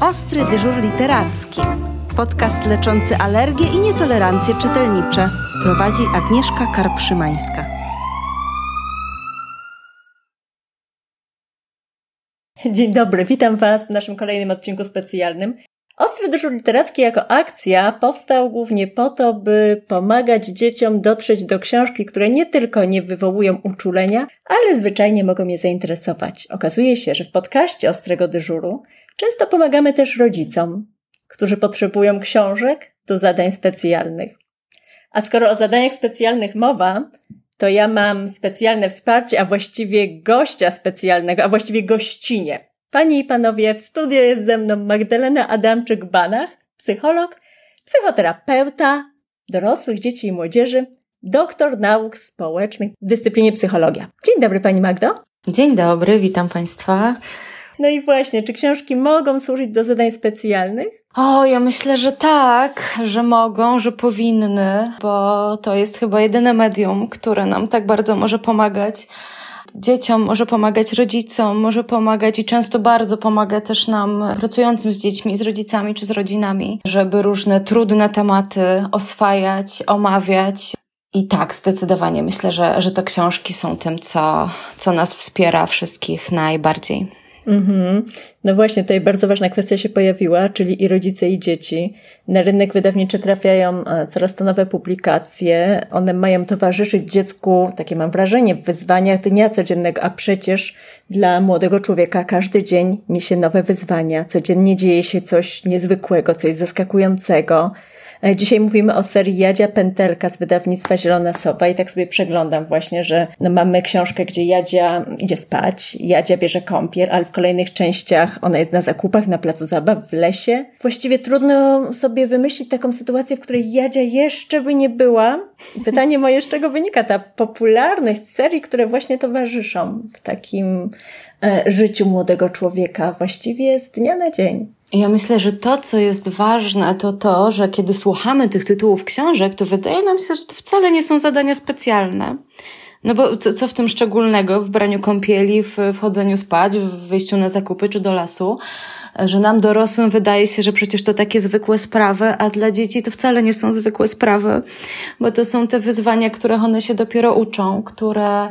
Ostry dyżur literacki. Podcast leczący alergie i nietolerancje czytelnicze. Prowadzi Agnieszka Karpszymańska. Dzień dobry, witam Was w naszym kolejnym odcinku specjalnym. Ostry dyżur literacki jako akcja powstał głównie po to, by pomagać dzieciom dotrzeć do książki, które nie tylko nie wywołują uczulenia, ale zwyczajnie mogą je zainteresować. Okazuje się, że w podcaście Ostrego Dyżuru często pomagamy też rodzicom, którzy potrzebują książek do zadań specjalnych. A skoro o zadaniach specjalnych mowa, to ja mam specjalne wsparcie, a właściwie gościa specjalnego, a właściwie gościnie. Panie i panowie, w studiu jest ze mną Magdalena Adamczyk-Banach, psycholog, psychoterapeuta dorosłych dzieci i młodzieży, doktor nauk społecznych w dyscyplinie psychologia. Dzień dobry Pani Magdo. Dzień dobry, witam Państwa. No i właśnie, czy książki mogą służyć do zadań specjalnych? O, ja myślę, że tak, że mogą, że powinny, bo to jest chyba jedyne medium, które nam tak bardzo może pomagać dzieciom, może pomagać rodzicom, może pomagać i często bardzo pomaga też nam pracującym z dziećmi, z rodzicami czy z rodzinami, żeby różne trudne tematy oswajać, omawiać. I tak, zdecydowanie myślę, że, że te książki są tym, co, co nas wspiera wszystkich najbardziej. Mhm. No właśnie, tutaj bardzo ważna kwestia się pojawiła, czyli i rodzice, i dzieci. Na rynek wydawniczy trafiają e, coraz to nowe publikacje. One mają towarzyszyć dziecku, takie mam wrażenie, w wyzwaniach dnia codziennego, a przecież dla młodego człowieka każdy dzień niesie nowe wyzwania. Codziennie dzieje się coś niezwykłego, coś zaskakującego. E, dzisiaj mówimy o serii Jadzia Pętelka z wydawnictwa Zielona Sowa i tak sobie przeglądam właśnie, że no mamy książkę, gdzie Jadzia idzie spać, Jadzia bierze kąpiel, ale w kolejnych częściach ona jest na zakupach, na placu zabaw, w lesie. Właściwie trudno sobie wymyślić taką sytuację, w której Jadzia jeszcze by nie była. Pytanie moje, z czego wynika ta popularność serii, które właśnie towarzyszą w takim e, życiu młodego człowieka, właściwie z dnia na dzień. Ja myślę, że to, co jest ważne, to to, że kiedy słuchamy tych tytułów książek, to wydaje nam się, że to wcale nie są zadania specjalne. No bo co, co w tym szczególnego w braniu kąpieli, w wchodzeniu spać, w wyjściu na zakupy czy do lasu, że nam dorosłym wydaje się, że przecież to takie zwykłe sprawy, a dla dzieci to wcale nie są zwykłe sprawy, bo to są te wyzwania, których one się dopiero uczą, które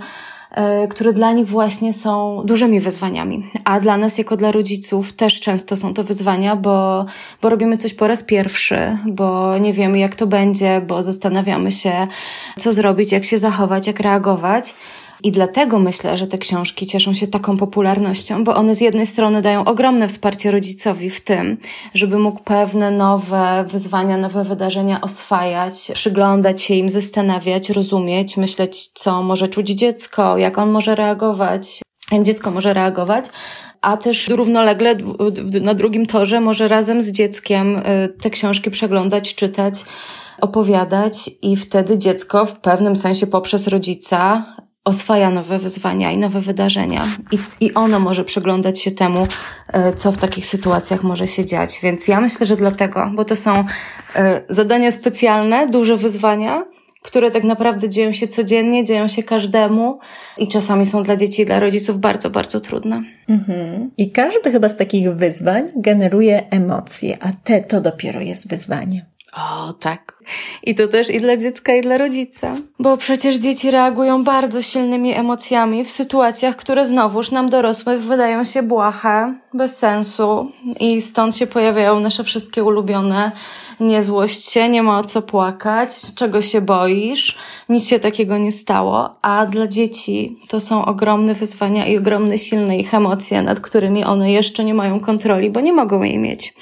które dla nich właśnie są dużymi wyzwaniami. A dla nas, jako dla rodziców, też często są to wyzwania, bo, bo robimy coś po raz pierwszy, bo nie wiemy, jak to będzie, bo zastanawiamy się, co zrobić, jak się zachować, jak reagować. I dlatego myślę, że te książki cieszą się taką popularnością, bo one z jednej strony dają ogromne wsparcie rodzicowi w tym, żeby mógł pewne nowe wyzwania, nowe wydarzenia oswajać, przyglądać się im, zastanawiać, rozumieć, myśleć, co może czuć dziecko, jak on może reagować, jak dziecko może reagować, a też równolegle na drugim torze może razem z dzieckiem y, te książki przeglądać, czytać, opowiadać i wtedy dziecko w pewnym sensie poprzez rodzica oswaja nowe wyzwania i nowe wydarzenia. I, I ono może przyglądać się temu, e, co w takich sytuacjach może się dziać. Więc ja myślę, że dlatego, bo to są e, zadania specjalne, duże wyzwania, które tak naprawdę dzieją się codziennie, dzieją się każdemu i czasami są dla dzieci i dla rodziców bardzo, bardzo trudne. Mhm. I każdy chyba z takich wyzwań generuje emocje, a te to dopiero jest wyzwanie. O, tak. I to też i dla dziecka, i dla rodzica. Bo przecież dzieci reagują bardzo silnymi emocjami w sytuacjach, które znowuż nam dorosłych wydają się błahe, bez sensu. I stąd się pojawiają nasze wszystkie ulubione nie złość się, nie ma o co płakać, czego się boisz, nic się takiego nie stało, a dla dzieci to są ogromne wyzwania i ogromne silne ich emocje, nad którymi one jeszcze nie mają kontroli, bo nie mogą jej mieć.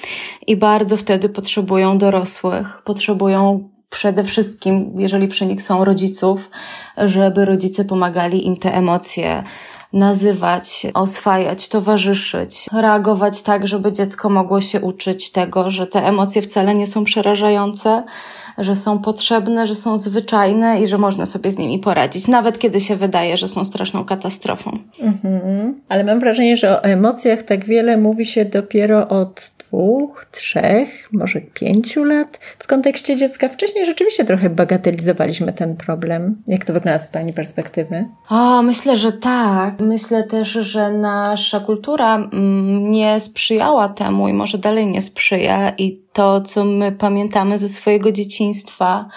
I bardzo wtedy potrzebują dorosłych, potrzebują przede wszystkim, jeżeli przy nich są rodziców, żeby rodzice pomagali im te emocje nazywać, oswajać, towarzyszyć, reagować tak, żeby dziecko mogło się uczyć tego, że te emocje wcale nie są przerażające, że są potrzebne, że są zwyczajne i że można sobie z nimi poradzić, nawet kiedy się wydaje, że są straszną katastrofą. Mhm. Ale mam wrażenie, że o emocjach tak wiele mówi się dopiero od dwóch, trzech, może pięciu lat w kontekście dziecka. Wcześniej rzeczywiście trochę bagatelizowaliśmy ten problem. Jak to wygląda z Pani perspektywy? O, myślę, że tak. Myślę też, że nasza kultura mm, nie sprzyjała temu i może dalej nie sprzyja i to, co my pamiętamy ze swojego dzieciństwa,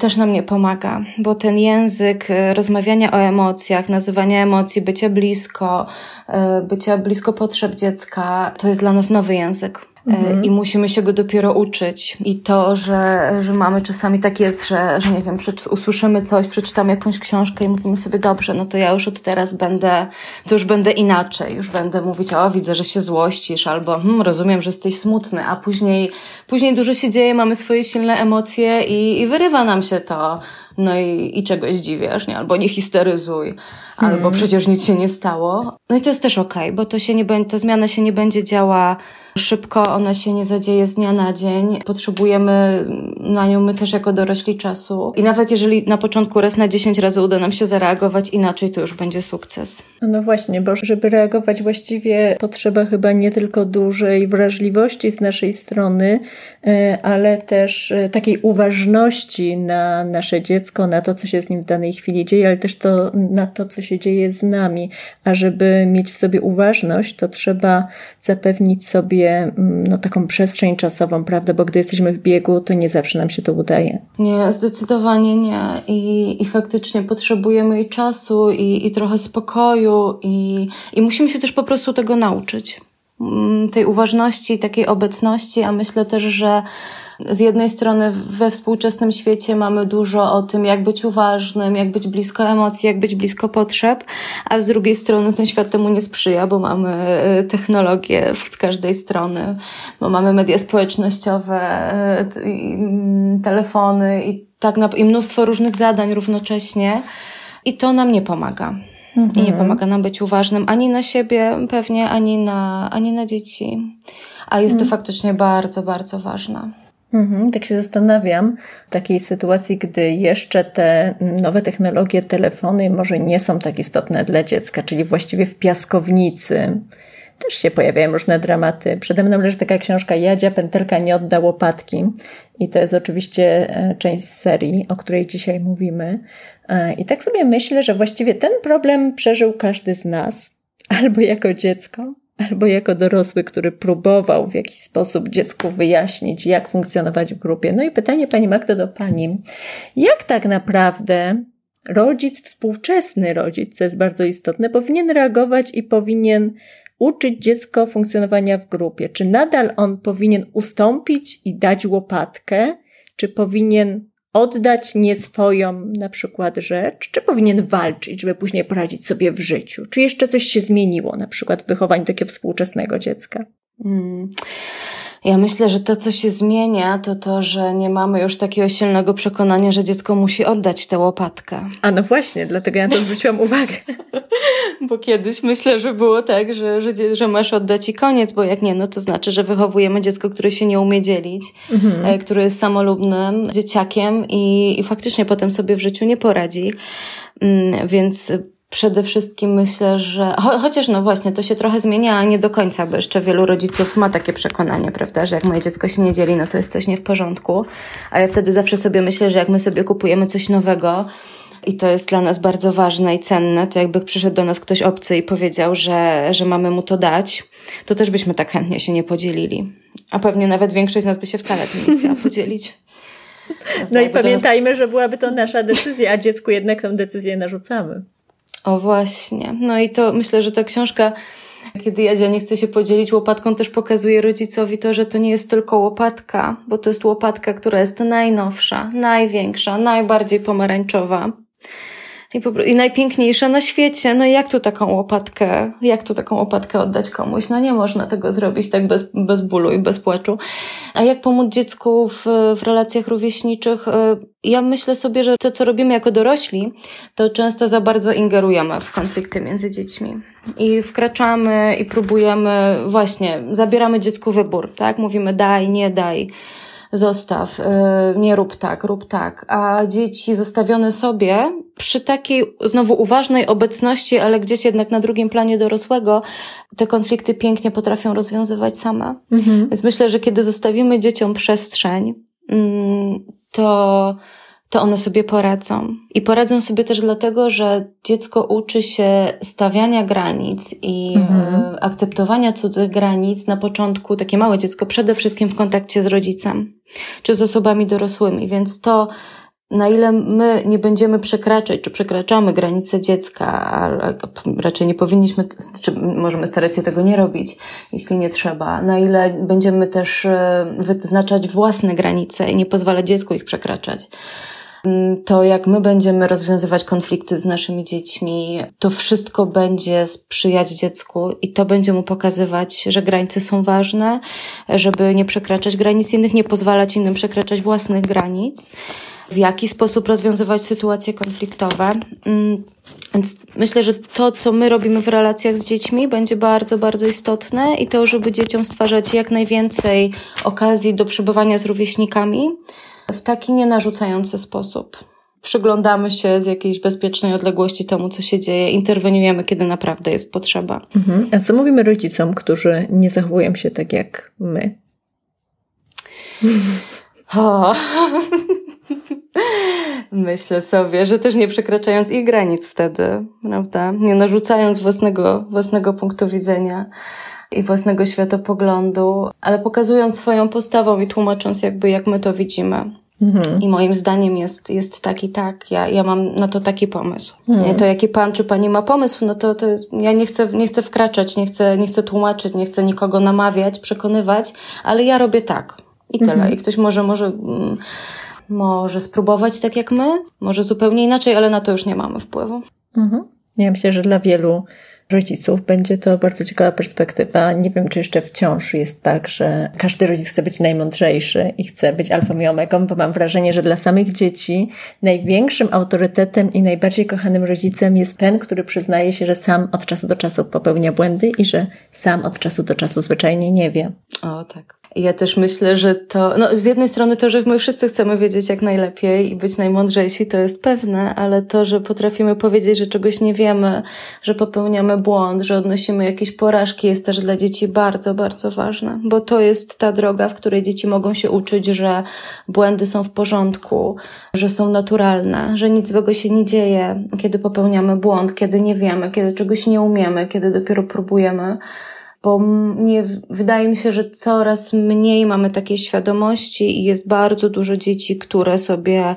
też nam nie pomaga, bo ten język e, rozmawiania o emocjach, nazywania emocji, bycia blisko, e, bycia blisko potrzeb dziecka, to jest dla nas nowy język. Mhm. I musimy się go dopiero uczyć. I to, że, że mamy czasami tak jest, że, że nie wiem, usłyszymy coś, przeczytamy jakąś książkę i mówimy sobie, dobrze, no to ja już od teraz będę, to już będę inaczej, już będę mówić, o widzę, że się złościsz, albo hmm, rozumiem, że jesteś smutny, a później, później dużo się dzieje, mamy swoje silne emocje i, i wyrywa nam się to. No i, i czegoś dziwiasz, nie? Albo nie histeryzuj, albo mhm. przecież nic się nie stało. No i to jest też okej, okay, bo to się nie będzie, ta zmiana się nie będzie działa szybko, ona się nie zadzieje z dnia na dzień. Potrzebujemy na nią my też jako dorośli czasu. I nawet jeżeli na początku raz na 10 razy uda nam się zareagować inaczej, to już będzie sukces. No właśnie, bo żeby reagować właściwie potrzeba chyba nie tylko dużej wrażliwości z naszej strony, e, ale też e, takiej uważności na nasze dziecko, na to, co się z nim w danej chwili dzieje, ale też to, na to, co się dzieje z nami. A żeby mieć w sobie uważność, to trzeba zapewnić sobie sobie mm, no, taką przestrzeń czasową, prawda? Bo gdy jesteśmy w biegu, to nie zawsze nam się to udaje. Nie, zdecydowanie nie. I, i faktycznie potrzebujemy i czasu, i, i trochę spokoju, i, i musimy się też po prostu tego nauczyć. Mm, tej uważności, takiej obecności, a myślę też, że z jednej strony we współczesnym świecie mamy dużo o tym, jak być uważnym, jak być blisko emocji, jak być blisko potrzeb, a z drugiej strony ten świat temu nie sprzyja, bo mamy e, technologię z każdej strony, bo mamy media społecznościowe, e, telefony i tak i mnóstwo różnych zadań równocześnie. I to nam nie pomaga. Mhm. I nie mhm. pomaga nam być uważnym ani na siebie pewnie, ani na, ani na dzieci. A jest mhm. to faktycznie bardzo, bardzo ważne. Mhm, tak się zastanawiam, w takiej sytuacji, gdy jeszcze te nowe technologie, telefony może nie są tak istotne dla dziecka, czyli właściwie w piaskownicy też się pojawiają różne dramaty. Przede mną leży taka książka Jadzia, pętelka nie odda łopatki i to jest oczywiście e, część serii, o której dzisiaj mówimy. E, I tak sobie myślę, że właściwie ten problem przeżył każdy z nas, albo jako dziecko, albo jako dorosły, który próbował w jakiś sposób dziecku wyjaśnić, jak funkcjonować w grupie. No i pytanie Pani Magdo do Pani, jak tak naprawdę rodzic, współczesny rodzic, co jest bardzo istotne, powinien reagować i powinien uczyć dziecko funkcjonowania w grupie? Czy nadal on powinien ustąpić i dać łopatkę? Czy powinien oddać nie swoją na przykład rzecz, czy powinien walczyć, żeby później poradzić sobie w życiu? Czy jeszcze coś się zmieniło, na przykład w wychowaniu takiego współczesnego dziecka? Hmm. Ja myślę, że to, co się zmienia, to to, że nie mamy już takiego silnego przekonania, że dziecko musi oddać tę łopatkę. A no właśnie, dlatego ja na to zwróciłam uwagę. bo kiedyś myślę, że było tak, że, że, że masz oddać i koniec, bo jak nie, no to znaczy, że wychowujemy dziecko, które się nie umie dzielić, mhm. E, które jest samolubnym dzieciakiem i, i faktycznie potem sobie w życiu nie poradzi. Mm, więc przede wszystkim myślę, że cho chociaż no właśnie, to się trochę zmienia, a nie do końca, bo jeszcze wielu rodziców ma takie przekonanie, prawda, że jak moje dziecko się nie dzieli, no to jest coś nie w porządku. A ja wtedy zawsze sobie myślę, że jak my sobie kupujemy coś nowego, i to jest dla nas bardzo ważne i cenne, to jakby przyszedł do nas ktoś obcy i powiedział, że, że mamy mu to dać, to też byśmy tak chętnie się nie podzielili. A pewnie nawet większość z nas by się wcale tym nie chciała podzielić. No i pamiętajmy, nas... że byłaby to nasza decyzja, a dziecku jednak tę decyzję narzucamy. O właśnie. No i to myślę, że ta książka, kiedy Jadzia nie chce się podzielić łopatką, też pokazuje rodzicowi to, że to nie jest tylko łopatka, bo to jest łopatka, która jest najnowsza, największa, najbardziej pomarańczowa. I, po, I najpiękniejsza na świecie. No i jak tu taką łopatkę, jak tu taką łopatkę oddać komuś? No nie można tego zrobić tak bez, bez bólu i bez płaczu. A jak pomóc dziecku w, w relacjach rówieśniczych? Y, ja myślę sobie, że to, co robimy jako dorośli, to często za bardzo ingerujemy w konflikty między dziećmi. I wkraczamy i próbujemy, właśnie, zabieramy dziecku wybór, tak? Mówimy daj, nie daj zostaw, y, nie rób tak, rób tak. A dzieci zostawione sobie przy takiej znowu uważnej obecności, ale gdzieś jednak na drugim planie dorosłego, te konflikty pięknie potrafią rozwiązywać same. Mhm. Więc myślę, że kiedy zostawimy dzieciom przestrzeń, mm, to to one sobie poradzą. I poradzą sobie też dlatego, że dziecko uczy się stawiania granic i Mhm. e, akceptowania cudzych granic na początku, takie małe dziecko, przede wszystkim w kontakcie z rodzicem czy z osobami dorosłymi. Więc to, na ile my nie będziemy przekraczać, czy przekraczamy granice dziecka, a raczej nie powinniśmy, czy możemy starać się tego nie robić, jeśli nie trzeba, na ile będziemy też e, wyznaczać własne granice i nie pozwalać dziecku ich przekraczać. To jak my będziemy rozwiązywać konflikty z naszymi dziećmi, to wszystko będzie sprzyjać dziecku i to będzie mu pokazywać, że granice są ważne, żeby nie przekraczać granic innych, nie pozwalać innym przekraczać własnych granic w jaki sposób rozwiązywać sytuacje konfliktowe. Mm, Więc myślę, że to, co my robimy w relacjach z dziećmi, będzie bardzo, bardzo istotne i to, żeby dzieciom stwarzać jak najwięcej okazji do przebywania z rówieśnikami w taki nienarzucający sposób. Przyglądamy się z jakiejś bezpiecznej odległości temu, co się dzieje, interweniujemy, kiedy naprawdę jest potrzeba. Mhm. A co mówimy rodzicom, którzy nie zachowują się tak jak my? O. Myślę sobie, że też nie przekraczając ich granic wtedy, prawda? Nie narzucając własnego, własnego punktu widzenia i własnego światopoglądu, ale pokazując swoją postawą i tłumacząc jakby, jak my to widzimy. Mhm. I moim zdaniem jest, jest tak i tak. Ja, ja mam na to taki pomysł. Mhm. To jaki pan czy pani ma pomysł, no to, to ja nie chcę, nie chcę wkraczać, nie chcę, nie chcę tłumaczyć, nie chcę nikogo namawiać, przekonywać, ale ja robię tak. I tyle. Mhm. I ktoś może, może, mm, może spróbować tak jak my, może zupełnie inaczej, ale na to już nie mamy wpływu. Mhm. Ja myślę, że dla wielu rodziców będzie to bardzo ciekawa perspektywa. Nie wiem, czy jeszcze wciąż jest tak, że każdy rodzic chce być najmądrzejszy i chce być alfą i omegą, bo mam wrażenie, że dla samych dzieci największym autorytetem i najbardziej kochanym rodzicem jest ten, który przyznaje się, że sam od czasu do czasu popełnia błędy i że sam od czasu do czasu zwyczajnie nie wie. O, tak. Ja też myślę, że to, no z jednej strony to, że my wszyscy chcemy wiedzieć jak najlepiej i być najmądrzejsi, to jest pewne, ale to, że potrafimy powiedzieć, że czegoś nie wiemy, że popełniamy błąd, że odnosimy jakieś porażki, jest też dla dzieci bardzo, bardzo ważne, bo to jest ta droga, w której dzieci mogą się uczyć, że błędy są w porządku, że są naturalne, że nic złego się nie dzieje, kiedy popełniamy błąd, kiedy nie wiemy, kiedy czegoś nie umiemy, kiedy dopiero próbujemy bo nie, wydaje mi się, że coraz mniej mamy takiej świadomości i jest bardzo dużo dzieci, które sobie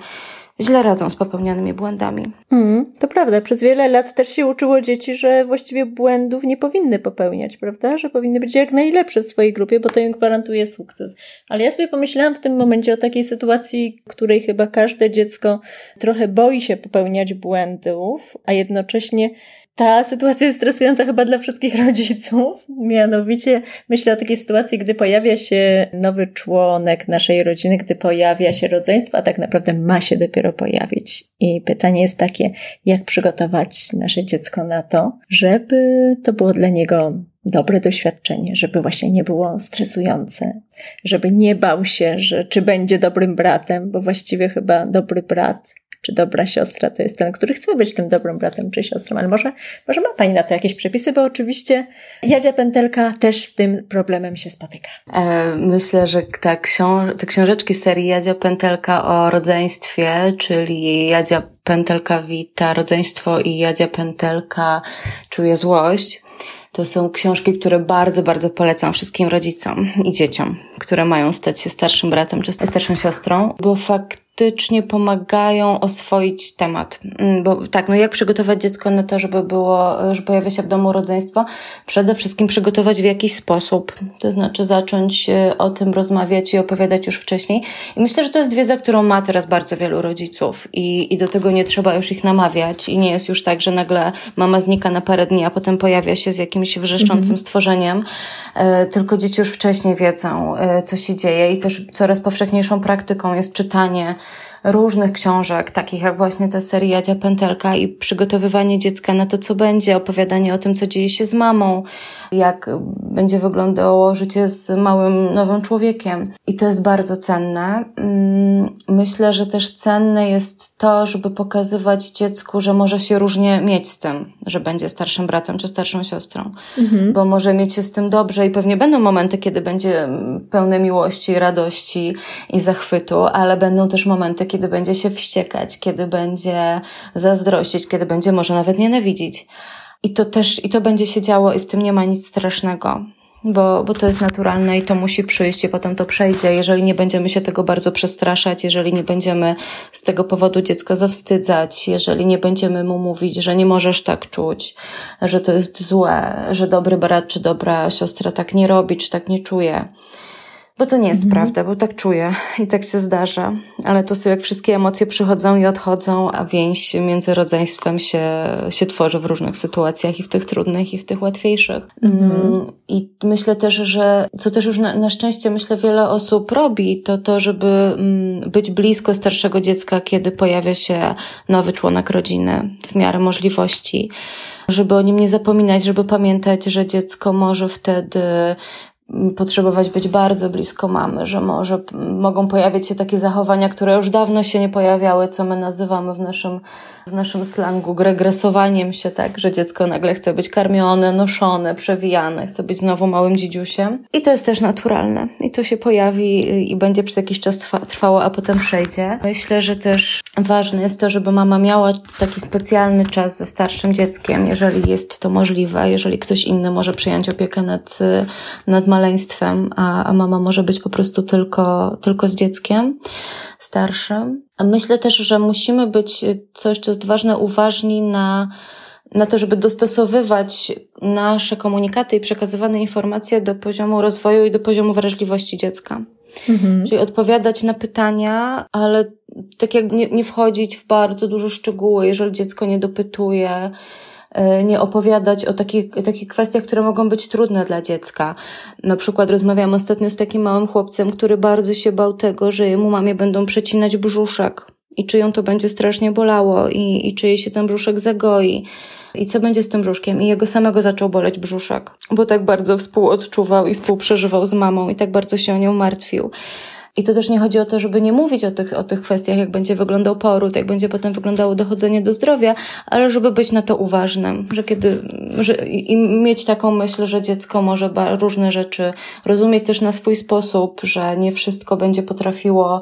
źle radzą z popełnianymi błędami. Mm, to prawda. Przez wiele lat też się uczyło dzieci, że właściwie błędów nie powinny popełniać, prawda? Że powinny być jak najlepsze w swojej grupie, bo to im gwarantuje sukces. Ale ja sobie pomyślałam w tym momencie o takiej sytuacji, której chyba każde dziecko trochę boi się popełniać błędów, a jednocześnie ta sytuacja jest stresująca chyba dla wszystkich rodziców. Mianowicie myślę o takiej sytuacji, gdy pojawia się nowy członek naszej rodziny, gdy pojawia się rodzeństwo, a tak naprawdę ma się dopiero pojawić. I pytanie jest takie, jak przygotować nasze dziecko na to, żeby to było dla niego dobre doświadczenie, żeby właśnie nie było stresujące, żeby nie bał się, że czy będzie dobrym bratem, bo właściwie chyba dobry brat czy dobra siostra to jest ten, który chce być tym dobrym bratem czy siostrą, ale może, może ma Pani na to jakieś przepisy, bo oczywiście Jadzia Pętelka też z tym problemem się spotyka. E, myślę, że ta książ- te książeczki serii Jadzia Pętelka o rodzeństwie, czyli Jadzia Pętelka wita rodzeństwo i Jadzia Pętelka czuje złość, to są książki, które bardzo, bardzo polecam wszystkim rodzicom i dzieciom, które mają stać się starszym bratem czy starszą siostrą, bo faktycznie pomagają oswoić temat. Mm, Bo tak, no jak przygotować dziecko na to, żeby było, że pojawia się w domu rodzeństwo? Przede wszystkim przygotować w jakiś sposób, to znaczy zacząć e, o tym rozmawiać i opowiadać już wcześniej. I myślę, że to jest wiedza, którą ma teraz bardzo wielu rodziców i, i do tego nie trzeba już ich namawiać i nie jest już tak, że nagle mama znika na parę dni, a potem pojawia się z jakimś wrzeszczącym stworzeniem, e, tylko dzieci już wcześniej wiedzą, e, co się dzieje i też coraz powszechniejszą praktyką jest czytanie różnych książek, takich jak właśnie ta seria Pętelka i przygotowywanie dziecka na to, co będzie, opowiadanie o tym, co dzieje się z mamą, jak będzie wyglądało życie z małym, nowym człowiekiem. I to jest bardzo cenne. Mm, Myślę, że też cenne jest to, żeby pokazywać dziecku, że może się różnie mieć z tym, że będzie starszym bratem czy starszą siostrą, bo może mieć się z tym dobrze i pewnie będą momenty, kiedy będzie pełne miłości, radości i zachwytu, ale będą też momenty, kiedy będzie się wściekać, kiedy będzie zazdrościć, kiedy będzie może nawet nienawidzić. I to też, i to będzie się działo i w tym nie ma nic strasznego bo, bo to jest naturalne i to musi przyjść i potem to przejdzie. Jeżeli nie będziemy się tego bardzo przestraszać, jeżeli nie będziemy z tego powodu dziecko zawstydzać, jeżeli nie będziemy mu mówić, że nie możesz tak czuć, że to jest złe, że dobry brat czy dobra siostra tak nie robi, czy tak nie czuje, bo to nie jest mhm. prawda, bo tak czuję i tak się zdarza. Ale to są jak wszystkie emocje przychodzą i odchodzą, a więź między rodzeństwem się, się tworzy w różnych sytuacjach i w tych trudnych, i w tych łatwiejszych. Mhm. Mm, I myślę też, że co też już na, na szczęście myślę wiele osób robi, to to, żeby mm, być blisko starszego dziecka, kiedy pojawia się nowy członek rodziny w miarę możliwości żeby o nim nie zapominać, żeby pamiętać, że dziecko może wtedy potrzebować być bardzo blisko mamy, że może mogą pojawiać się takie zachowania, które już dawno się nie pojawiały, co my nazywamy w naszym w naszym slangu regresowaniem się, tak, że dziecko nagle chce być karmione, noszone, przewijane, chce być znowu małym dzidziusiem. I to jest też naturalne. I to się pojawi i będzie przez jakiś czas trwało, a potem przejdzie. Myślę, że też ważne jest to, żeby mama miała taki specjalny czas ze starszym dzieckiem, jeżeli jest to możliwe, jeżeli ktoś inny może przyjąć opiekę nad, nad maleństwem, a, a mama może być po prostu tylko, tylko z dzieckiem starszym. Myślę też, że musimy być, co jeszcze jest ważne, uważni na, na to, żeby dostosowywać nasze komunikaty i przekazywane informacje do poziomu rozwoju i do poziomu wrażliwości dziecka. Mhm. Czyli odpowiadać na pytania, ale tak jak nie, nie wchodzić w bardzo duże szczegóły, jeżeli dziecko nie dopytuje, E, nie opowiadać o takich, takich kwestiach, które mogą być trudne dla dziecka. Na przykład rozmawiałam ostatnio z takim małym chłopcem, który bardzo się bał tego, że jemu mamie będą przecinać brzuszek i czy ją to będzie strasznie bolało i, i czy jej się ten brzuszek zagoi. I co będzie z tym brzuszkiem? I jego samego zaczął boleć brzuszek, bo tak bardzo współodczuwał i współprzeżywał z mamą i tak bardzo się o nią martwił. I to też nie chodzi o to, żeby nie mówić o tych, o tych kwestiach, jak będzie wyglądał poród, jak będzie potem wyglądało dochodzenie do zdrowia, ale żeby być na to uważnym, że kiedy, że, i mieć taką myśl, że dziecko może różne rzeczy rozumieć też na swój sposób, że nie wszystko będzie potrafiło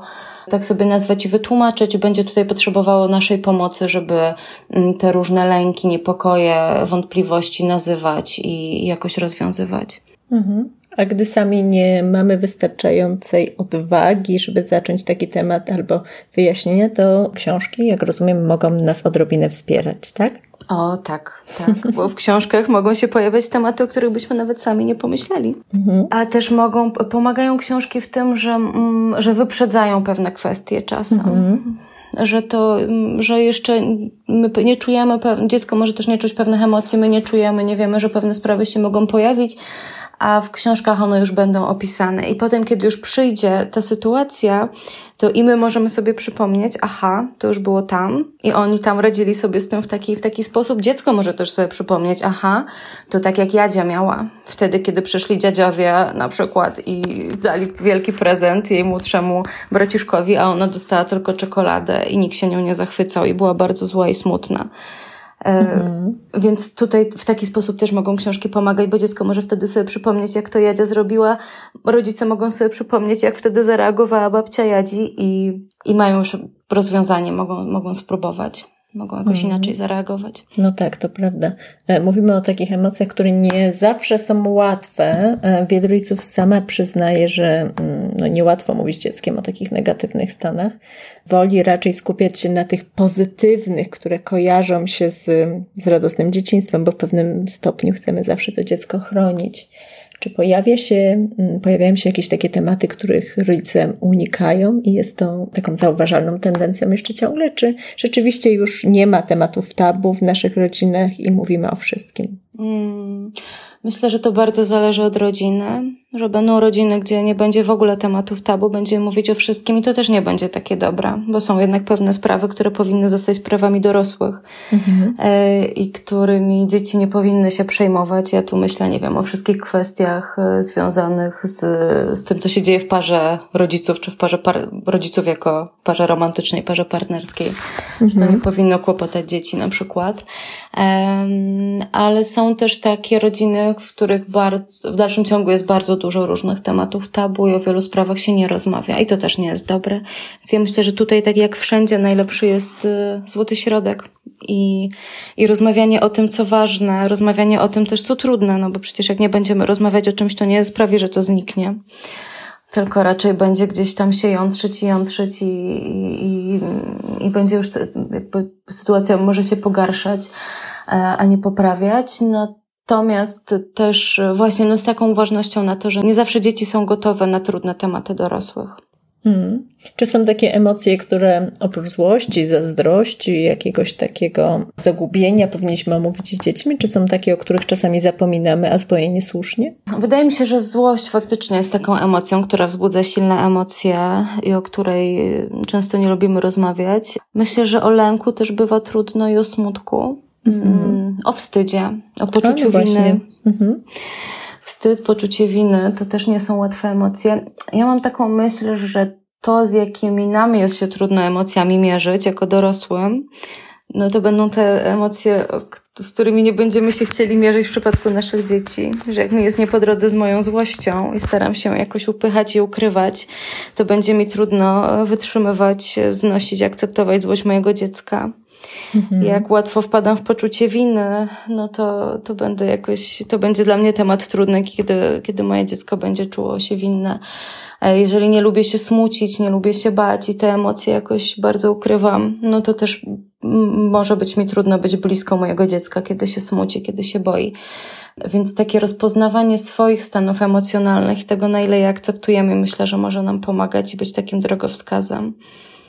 tak sobie nazwać i wytłumaczyć, będzie tutaj potrzebowało naszej pomocy, żeby mm, te różne lęki, niepokoje, wątpliwości nazywać i jakoś rozwiązywać. Mhm. A gdy sami nie mamy wystarczającej odwagi, żeby zacząć taki temat albo wyjaśnienia, to książki, jak rozumiem, mogą nas odrobinę wspierać, tak? O, tak, tak, bo w książkach mogą się pojawiać tematy, o których byśmy nawet sami nie pomyśleli. Mhm. A też mogą, pomagają książki w tym, że, mm, że wyprzedzają pewne kwestie czasem. Mhm że to, że jeszcze my nie czujemy, dziecko może też nie czuć pewnych emocji, my nie czujemy, nie wiemy, że pewne sprawy się mogą pojawić, a w książkach one już będą opisane. I potem, kiedy już przyjdzie ta sytuacja, to i my możemy sobie przypomnieć, aha, to już było tam i oni tam radzili sobie z tym w taki, w taki sposób. Dziecko może też sobie przypomnieć, aha, to tak jak Jadzia miała. Wtedy, kiedy przyszli dziadziowie na przykład i dali wielki prezent jej młodszemu braciszkowi, a ona dostała tylko czekoladę i nikt się nią nie zachwycał i była bardzo zła i smutna. Mhm. Więc tutaj w taki sposób też mogą książki pomagać, bo dziecko może wtedy sobie przypomnieć, jak to Jadzia zrobiła. Rodzice mogą sobie przypomnieć, jak wtedy zareagowała babcia Jadzi i, i mają już rozwiązanie, mogą, mogą spróbować mogą jakoś mhm. inaczej zareagować. No tak, to prawda. E, mówimy o takich emocjach, które nie zawsze są łatwe. E, wielu rodziców sama przyznaje, że mm, no, niełatwo mówić dzieckiem o takich negatywnych stanach. Woli raczej skupiać się na tych pozytywnych, które kojarzą się z, z radosnym dzieciństwem, bo w pewnym stopniu chcemy zawsze to dziecko chronić. Czy pojawia się, mm, pojawiają się jakieś takie tematy, których rodzice unikają i jest to taką zauważalną tendencją jeszcze ciągle? Czy rzeczywiście już nie ma tematów tabu w naszych rodzinach i mówimy o wszystkim? Hmm. Myślę, że to bardzo zależy od rodziny że będą rodziny, gdzie nie będzie w ogóle tematów tabu, będziemy mówić o wszystkim i to też nie będzie takie dobre, bo są jednak pewne sprawy, które powinny zostać sprawami dorosłych mhm. E, i którymi dzieci nie powinny się przejmować. Ja tu myślę, nie wiem, o wszystkich kwestiach e, związanych z, z tym, co się dzieje w parze rodziców, czy w parze par rodziców jako parze romantycznej, parze partnerskiej. Mhm. To nie powinno kłopotać dzieci na przykład. Um, ale są też takie rodziny, w których bardzo, w dalszym ciągu jest bardzo dużo różnych tematów tabu i o wielu sprawach się nie rozmawia i to też nie jest dobre. Więc ja myślę, że tutaj tak jak wszędzie najlepszy jest y, złoty środek i, i rozmawianie o tym, co ważne, rozmawianie o tym też, co trudne, no bo przecież jak nie będziemy rozmawiać o czymś, to nie sprawi, że to zniknie tylko raczej będzie gdzieś tam się jątrzyć i jątrzyć i, i, i będzie już, jakby sytuacja może się pogarszać, e, a nie poprawiać. Natomiast też właśnie no z taką uważnością na to, że nie zawsze dzieci są gotowe na trudne tematy dorosłych. Hmm. Czy są takie emocje, które oprócz złości, zazdrości, jakiegoś takiego zagubienia powinniśmy omówić z dziećmi? Czy są takie, o których czasami zapominamy, a zupełnie niesłusznie? Wydaje mi się, że złość faktycznie jest taką emocją, która wzbudza silne emocje i o której często nie lubimy rozmawiać. Myślę, że o lęku też bywa trudno i o smutku. Mhm. O wstydzie, o poczuciu winy. Mhm wstyd, poczucie winy, to też nie są łatwe emocje. Ja mam taką myśl, że to, z jakimi nam jest się trudno emocjami mierzyć jako dorosłym, no to będą te emocje, z którymi nie będziemy się chcieli mierzyć w przypadku naszych dzieci. Że jak mi jest nie po drodze z moją złością i staram się jakoś upychać i ukrywać, to będzie mi trudno wytrzymywać, znosić, akceptować złość mojego dziecka. Mhm. Jak łatwo wpadam w poczucie winy, no to, to będę jakoś, to będzie dla mnie temat trudny, kiedy, kiedy moje dziecko będzie czuło się winne. Jeżeli nie lubię się smucić, nie lubię się bać i te emocje jakoś bardzo ukrywam, no to też może być mi trudno być blisko mojego dziecka, kiedy się smuci, kiedy się boi. Więc takie rozpoznawanie swoich stanów emocjonalnych i tego, na ile je akceptujemy, myślę, że może nam pomagać i być takim drogowskazem.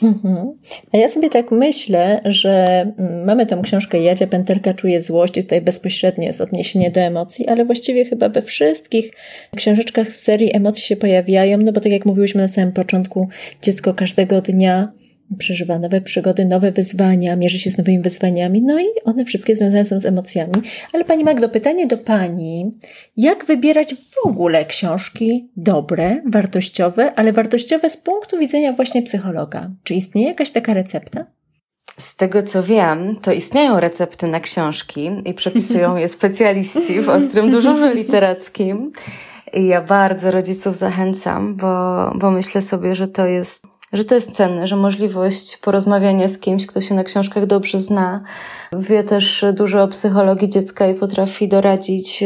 Mhm. A ja sobie tak myślę, że mm, mamy tą książkę Jadzia Pęterka czuje złość i tutaj bezpośrednio jest odniesienie do emocji, ale właściwie chyba we wszystkich książeczkach z serii emocje się pojawiają, no bo tak jak mówiłyśmy na samym początku, dziecko każdego dnia przeżywa nowe przygody, nowe wyzwania, mierzy się z nowymi wyzwaniami, no i one wszystkie związane są z emocjami. Ale Pani Magdo, pytanie do Pani, jak wybierać w ogóle książki dobre, wartościowe, ale wartościowe z punktu widzenia właśnie psychologa? Czy istnieje jakaś taka recepta? Z tego co wiem, to istnieją recepty na książki i przepisują je specjaliści w ostrym dyżurze literackim. I ja bardzo rodziców zachęcam, bo, bo myślę sobie, że to jest że to jest cenne, że możliwość porozmawiania z kimś, kto się na książkach dobrze zna, wie też dużo o psychologii dziecka i potrafi doradzić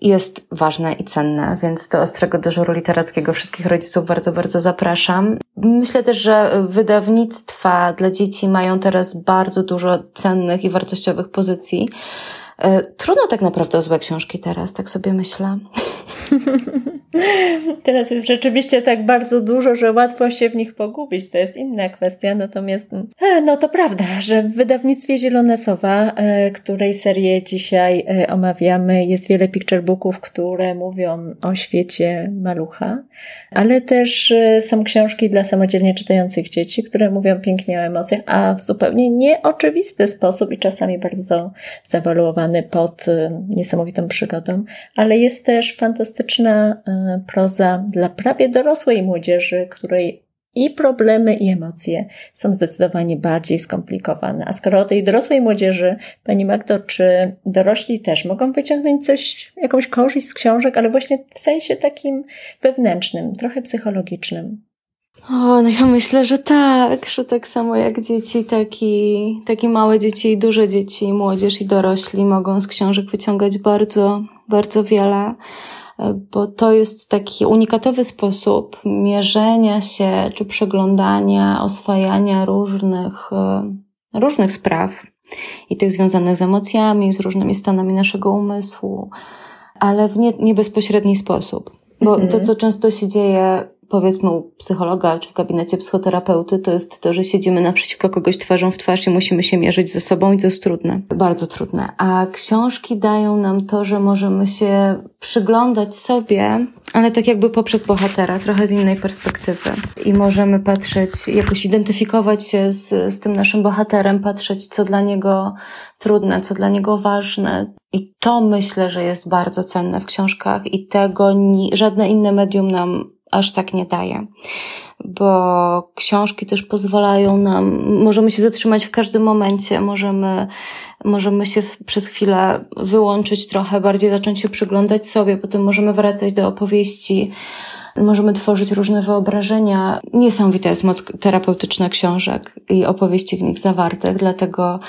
jest ważne i cenne, więc do ostrego dyżuru literackiego wszystkich rodziców bardzo, bardzo zapraszam. Myślę też, że wydawnictwa dla dzieci mają teraz bardzo dużo cennych i wartościowych pozycji. E, trudno tak naprawdę o złe książki teraz, tak sobie myślę. Teraz jest rzeczywiście tak bardzo dużo, że łatwo się w nich pogubić. To jest inna kwestia. Natomiast, e, no to prawda, że w wydawnictwie Zielone Sowa, e, której serię dzisiaj omawiamy, jest wiele picture booków, które mówią o świecie malucha, ale też są książki dla samodzielnie czytających dzieci, które mówią pięknie o emocjach, a w zupełnie nieoczywisty sposób i czasami bardzo zawaluowany pod y, niesamowitą przygodą, ale jest też fantastyczna y, proza dla prawie dorosłej młodzieży, której i problemy, i emocje są zdecydowanie bardziej skomplikowane. A skoro o tej dorosłej młodzieży, Pani Magdo, czy dorośli też mogą wyciągnąć coś, jakąś korzyść z książek, ale właśnie w sensie takim wewnętrznym, trochę psychologicznym? O, no ja myślę, że tak, że tak samo jak dzieci, taki, takie małe dzieci i duże dzieci, i młodzież i dorośli mogą z książek wyciągać bardzo, bardzo wiele, e, bo to jest taki unikatowy sposób mierzenia się czy przeglądania, oswajania różnych, e, różnych spraw i tych związanych z emocjami, z różnymi stanami naszego umysłu, ale w nie, nie bezpośredni sposób. Bo to, mhm. co często się dzieje powiedzmy u psychologa czy w gabinecie psychoterapeuty, to jest to, że siedzimy naprzeciwko kogoś twarzą w twarz i musimy się mierzyć ze sobą i to jest trudne, bardzo trudne. A książki dają nam to, że możemy się przyglądać sobie, ale tak jakby poprzez bohatera, trochę z innej perspektywy. I możemy patrzeć, jakoś identyfikować się z, z tym naszym bohaterem, patrzeć, co dla niego trudne, co dla niego ważne. I to myślę, że jest bardzo cenne w książkach i tego ni- żadne inne medium nam aż tak nie daje. Bo książki też pozwalają nam, możemy się zatrzymać w każdym momencie, możemy, możemy się przez chwilę wyłączyć trochę, bardziej zacząć się przyglądać sobie, potem możemy wracać do opowieści, możemy tworzyć różne wyobrażenia. Niesamowita jest moc terapeutyczna książek i opowieści w nich zawartych, dlatego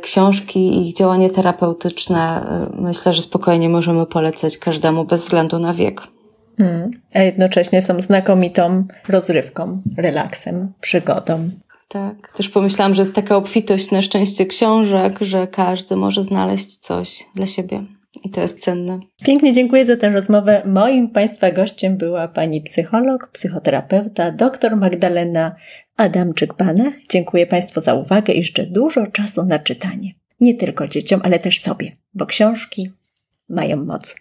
książki i ich działanie terapeutyczne y, myślę, że spokojnie możemy polecać każdemu bez względu na wiek. Mm, a jednocześnie są znakomitą rozrywką, relaksem, przygodą. Tak. Też pomyślałam, że jest taka obfitość na szczęście książek, że każdy może znaleźć coś dla siebie. I to jest cenne. Pięknie dziękuję za tę rozmowę. Moim Państwa gościem była pani psycholog, psychoterapeuta, dr Magdalena Adamczyk-Banach. Dziękuję Państwu za uwagę i życzę dużo czasu na czytanie. Nie tylko dzieciom, ale też sobie, bo książki mają moc.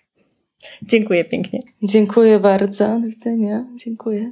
Dziękuję pięknie. Dziękuję bardzo. Do widzenia. Dziękuję.